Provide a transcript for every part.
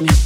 Me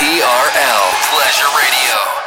TRL Pleasure Radio.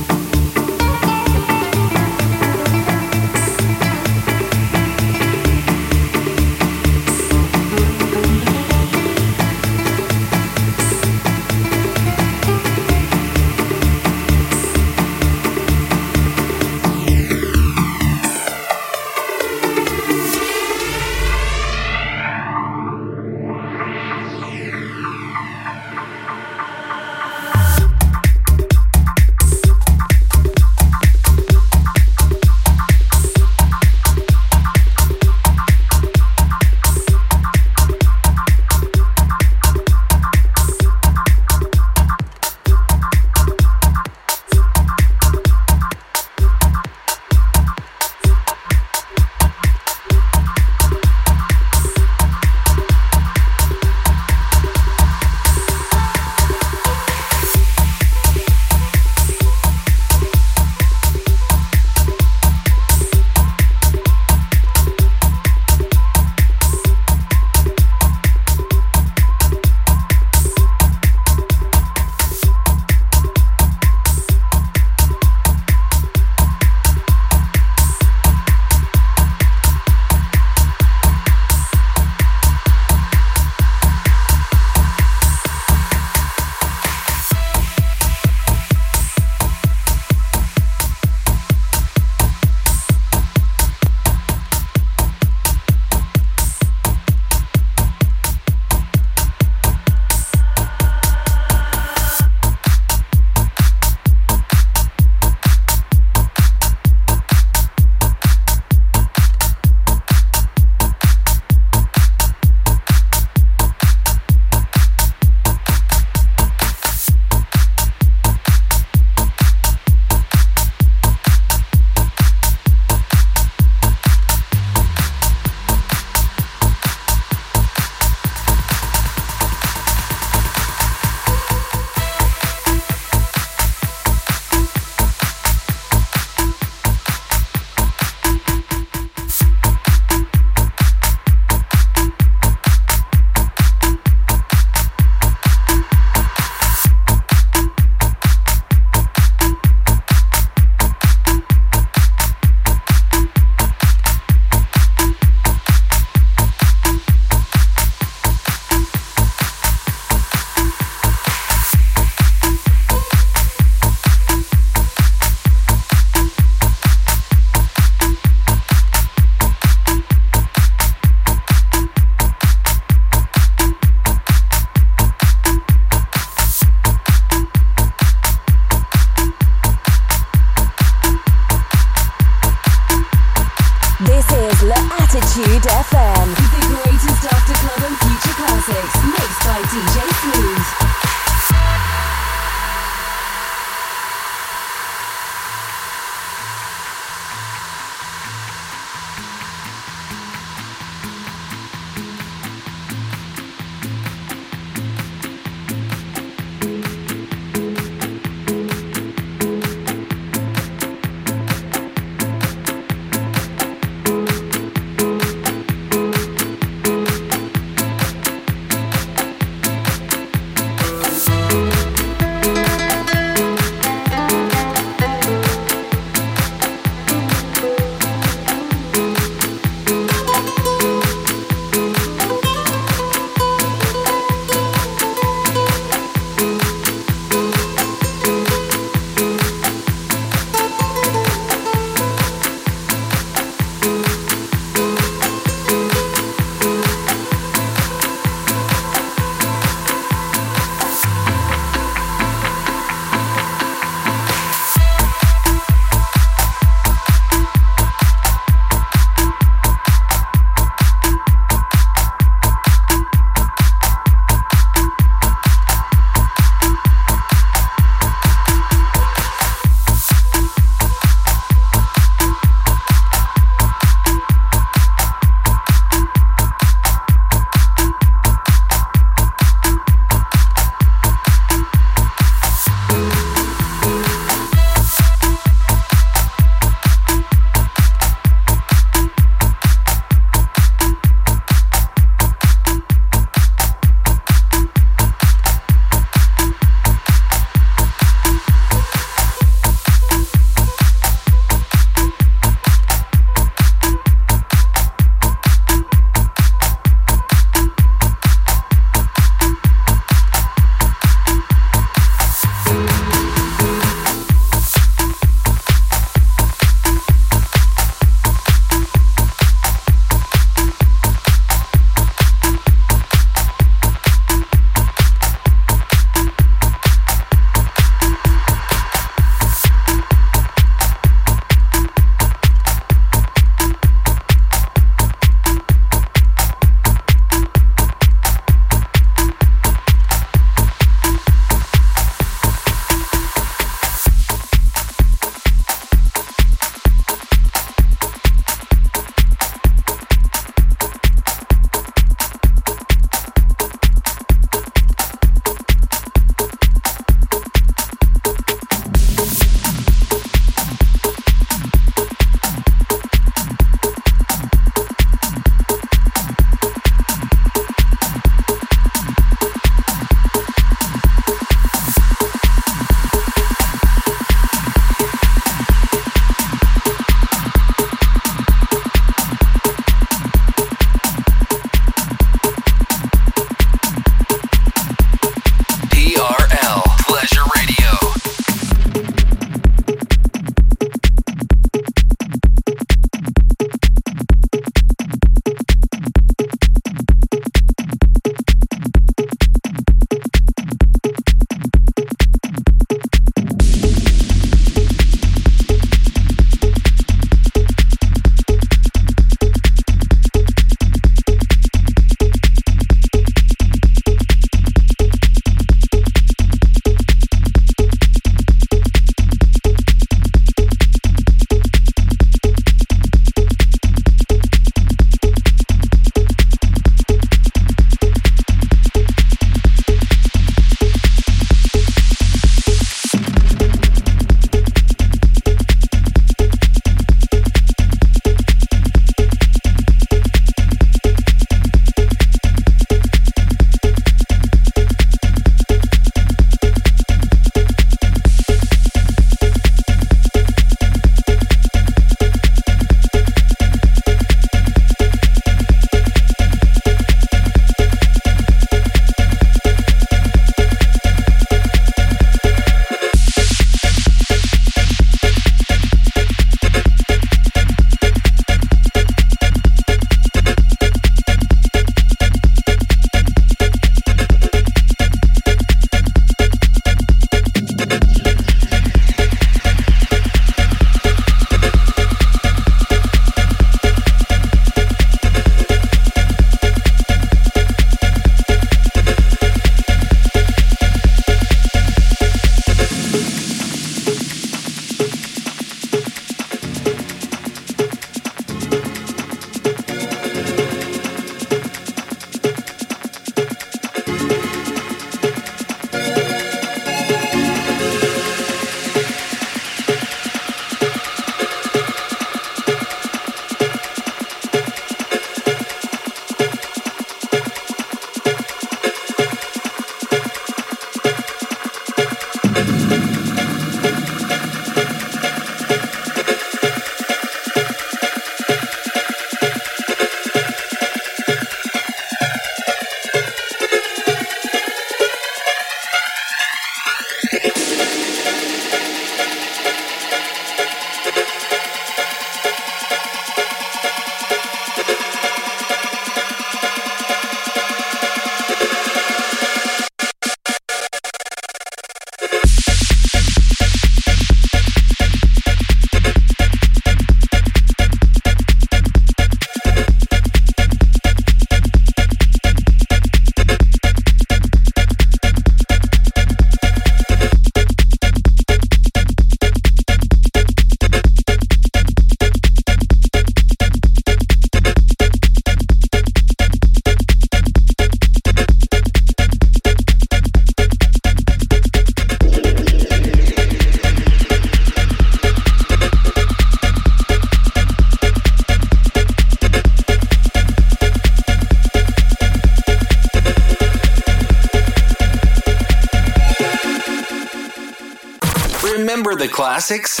Remember the classics?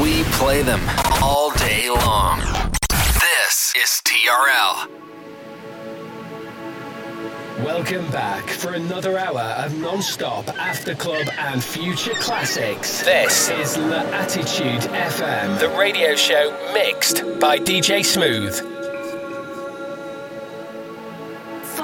We play them all day long. This is TRL. Welcome back for another hour of non-stop after club and future classics. This is La Attitude FM, the radio show mixed by DJ Smooth.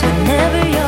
Whenever you're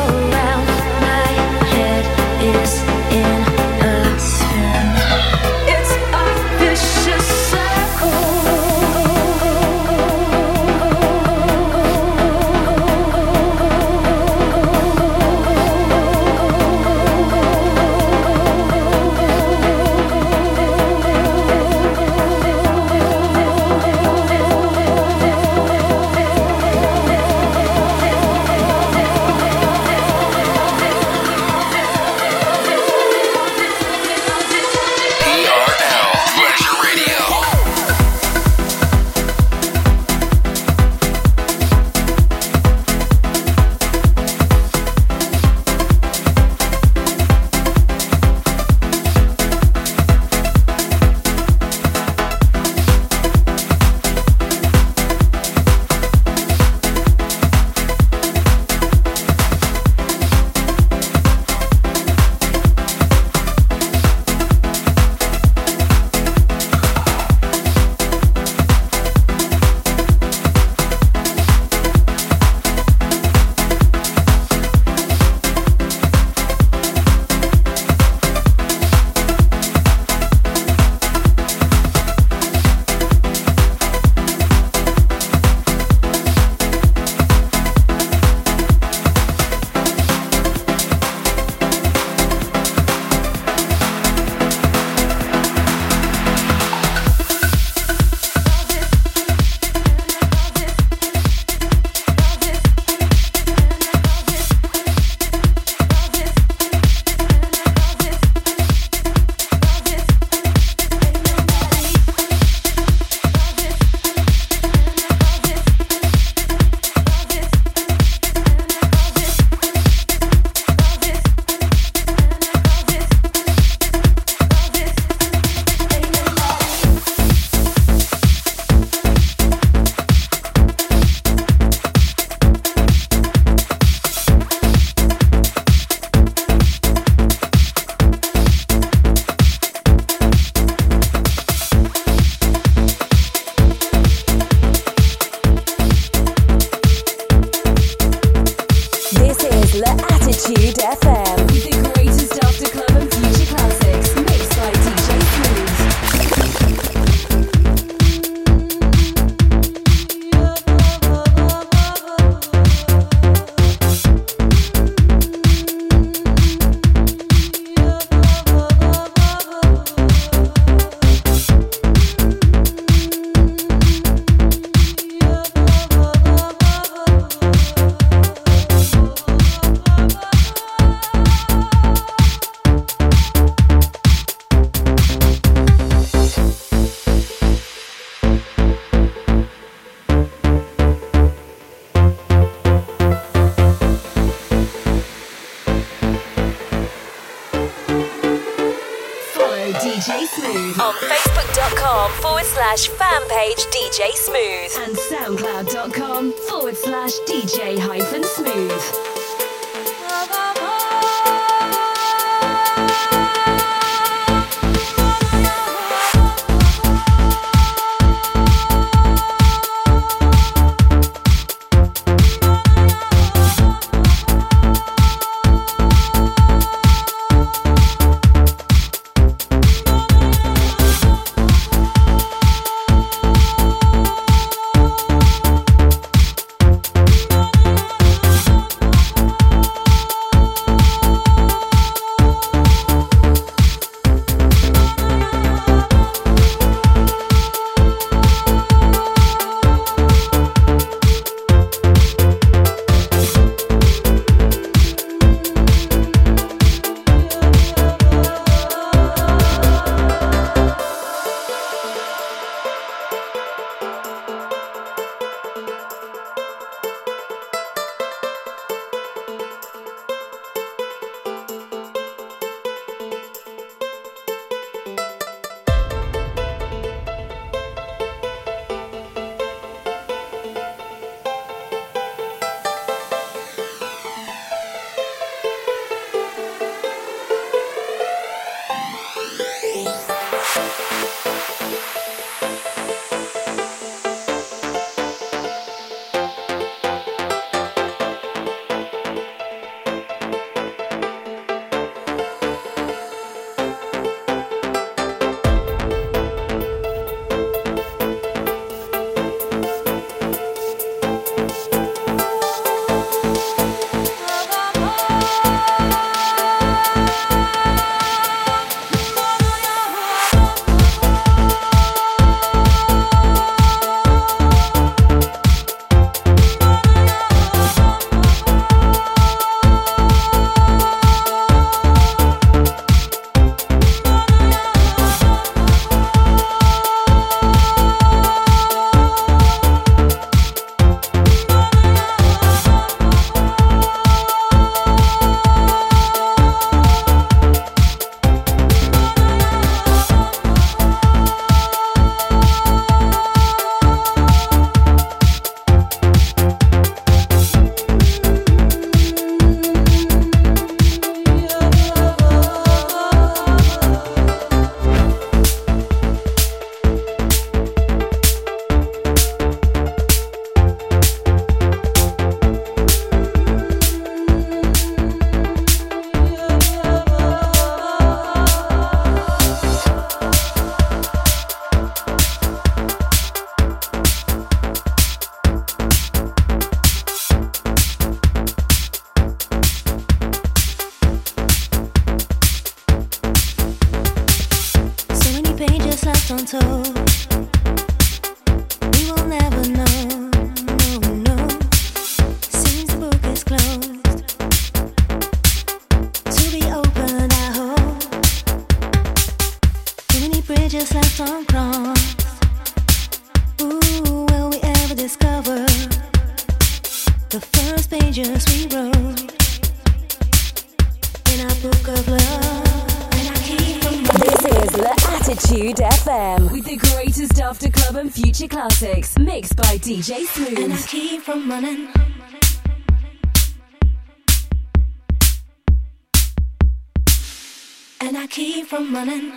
from running.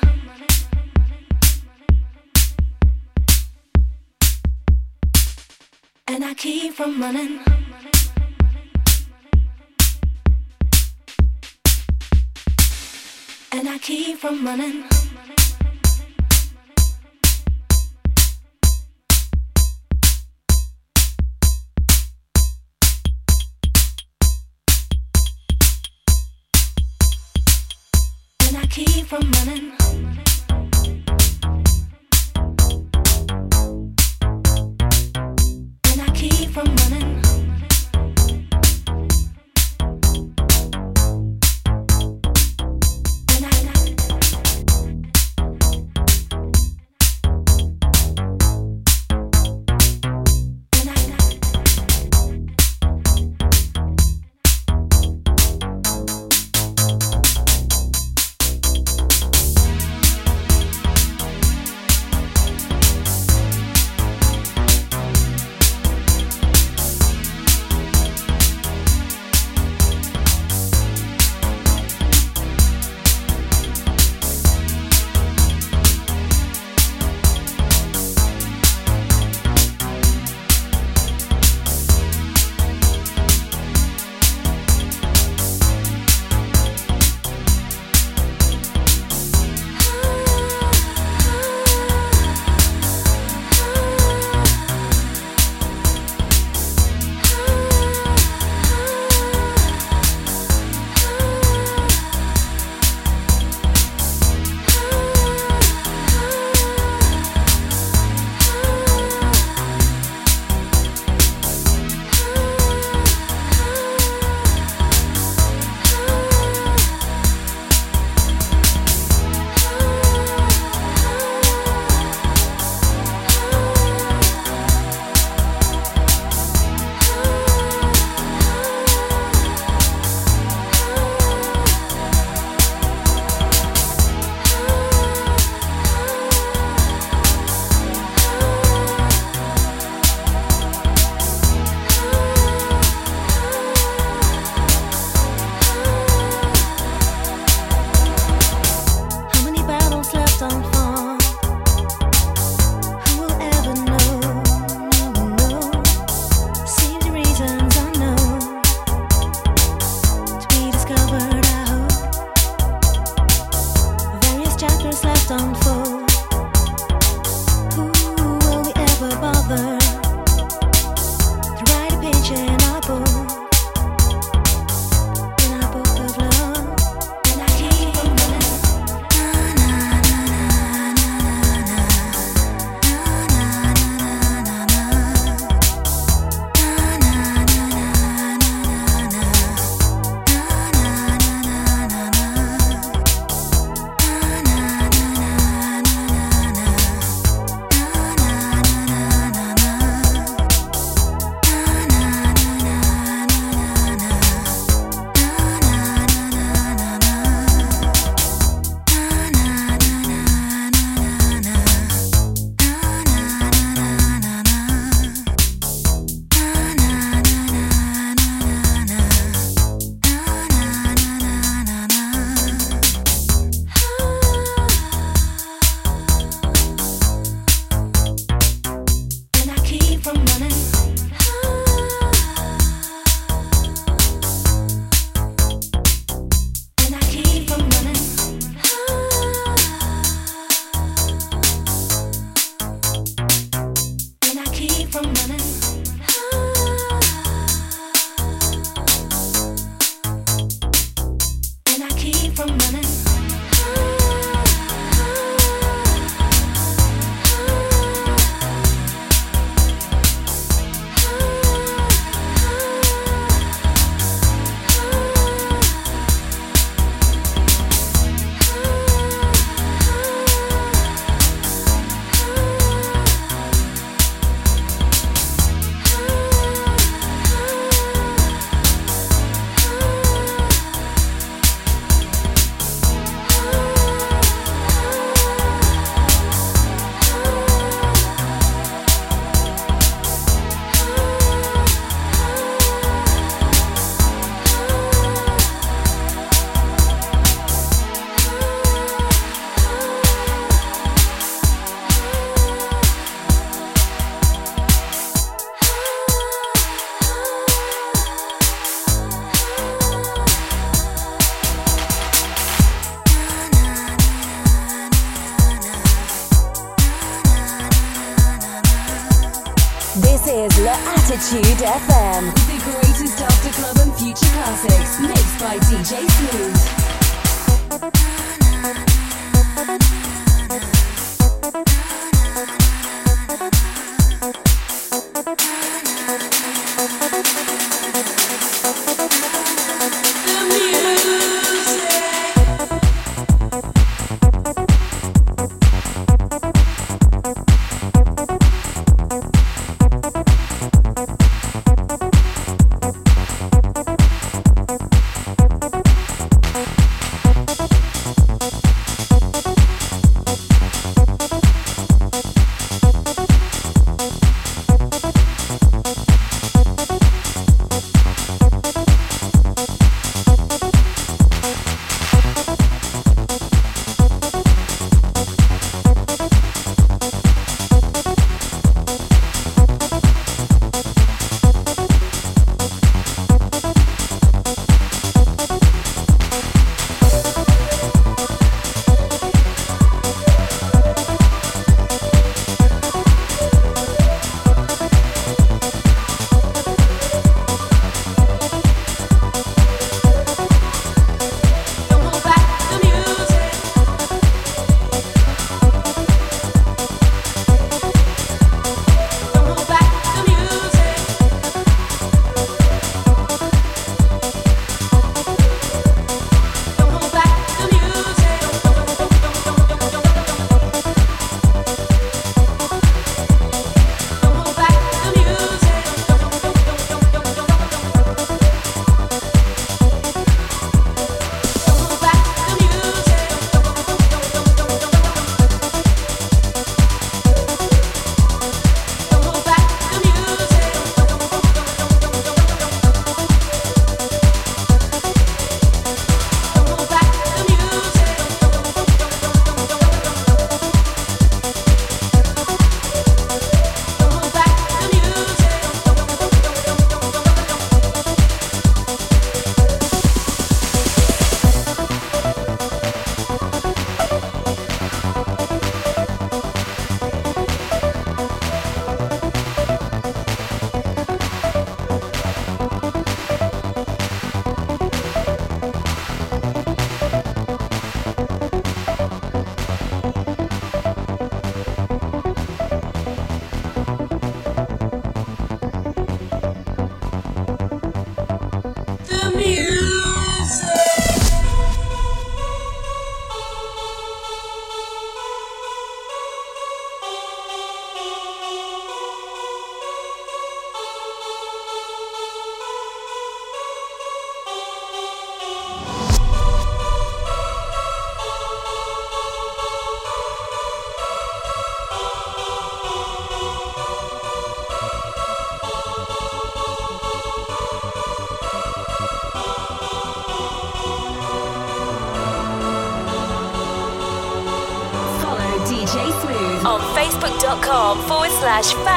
And I keep from running. And I keep from running. Keep from running.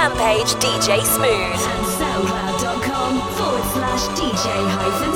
Fan page DJ Smooth. Soundcloud.com forward slash DJ hyphen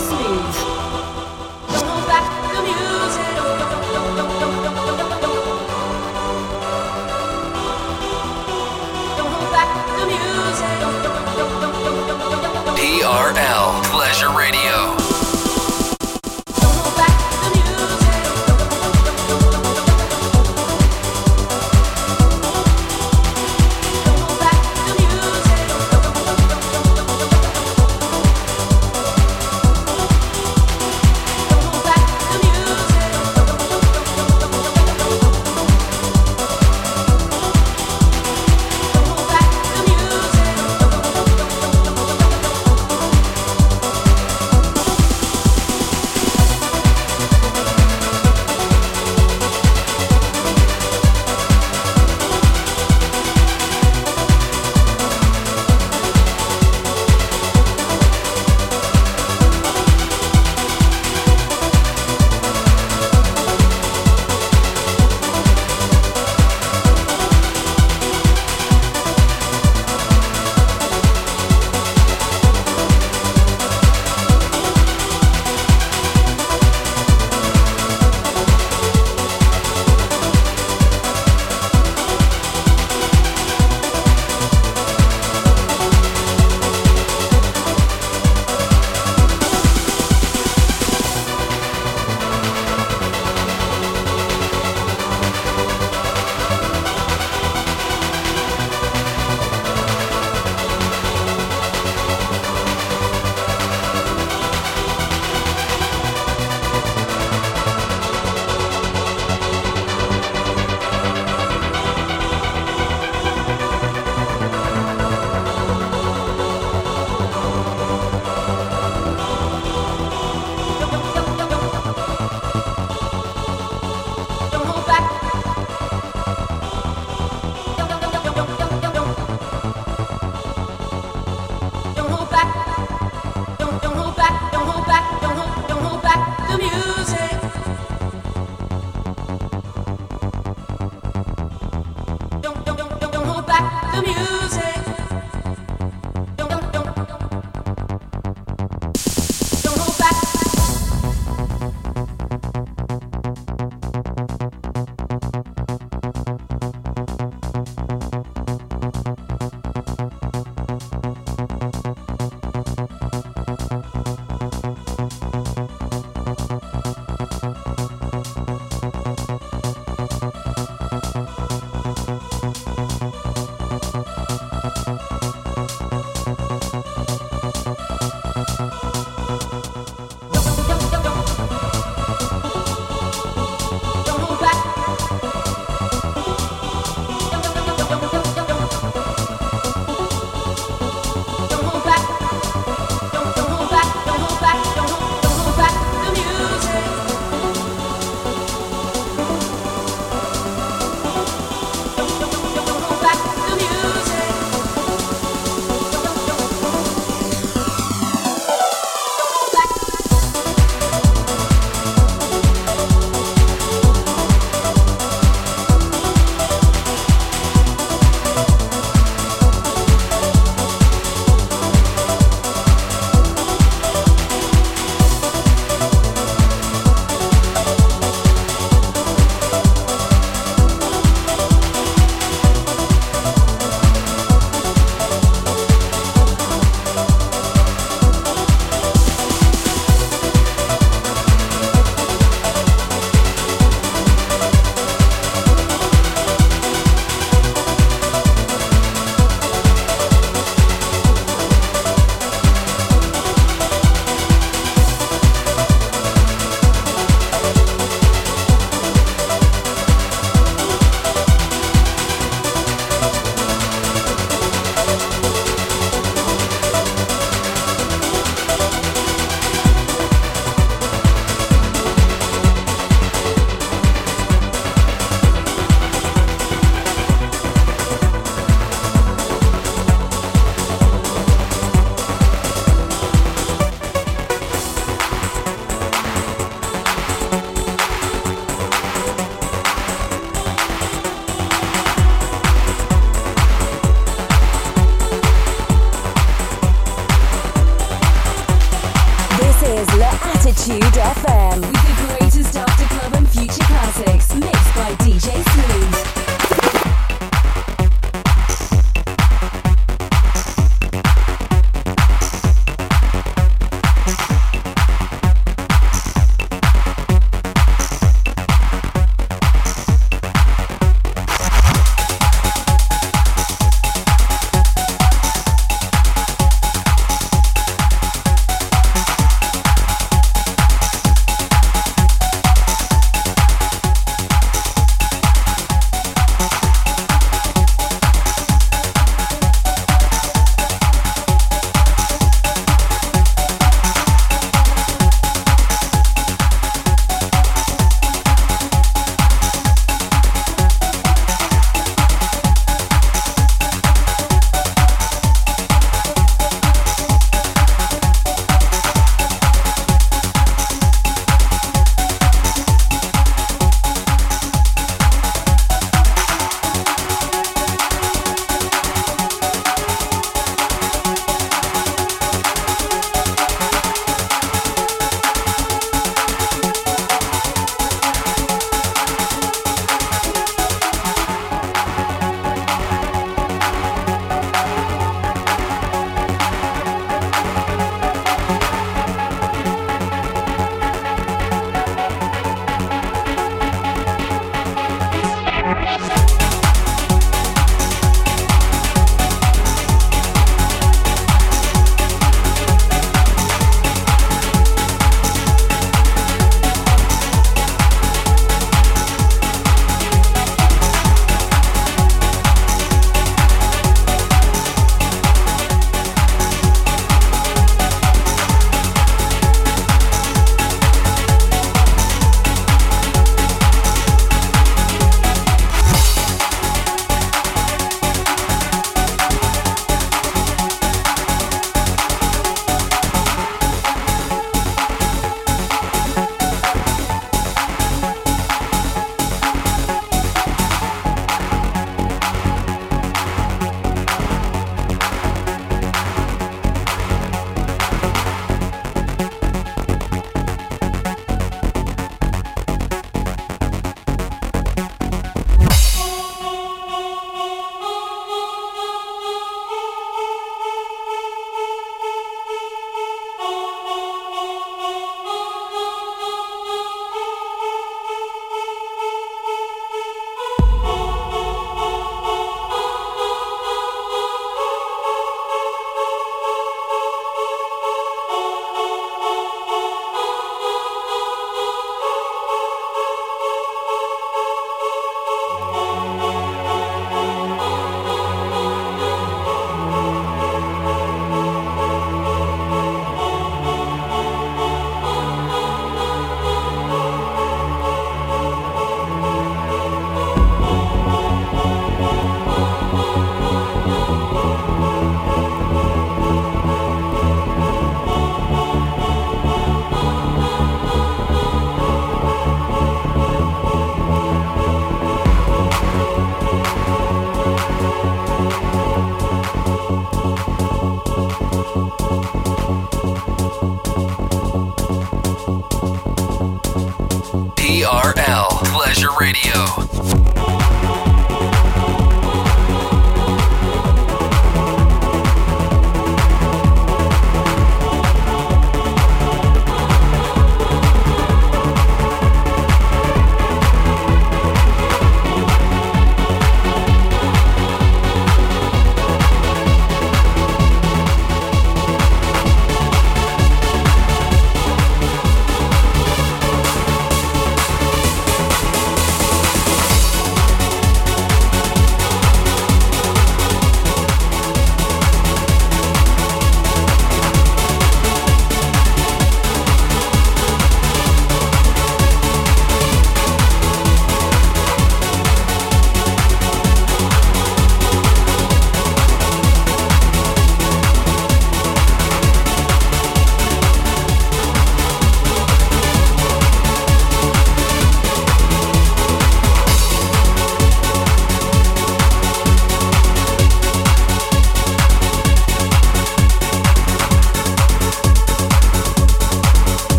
You.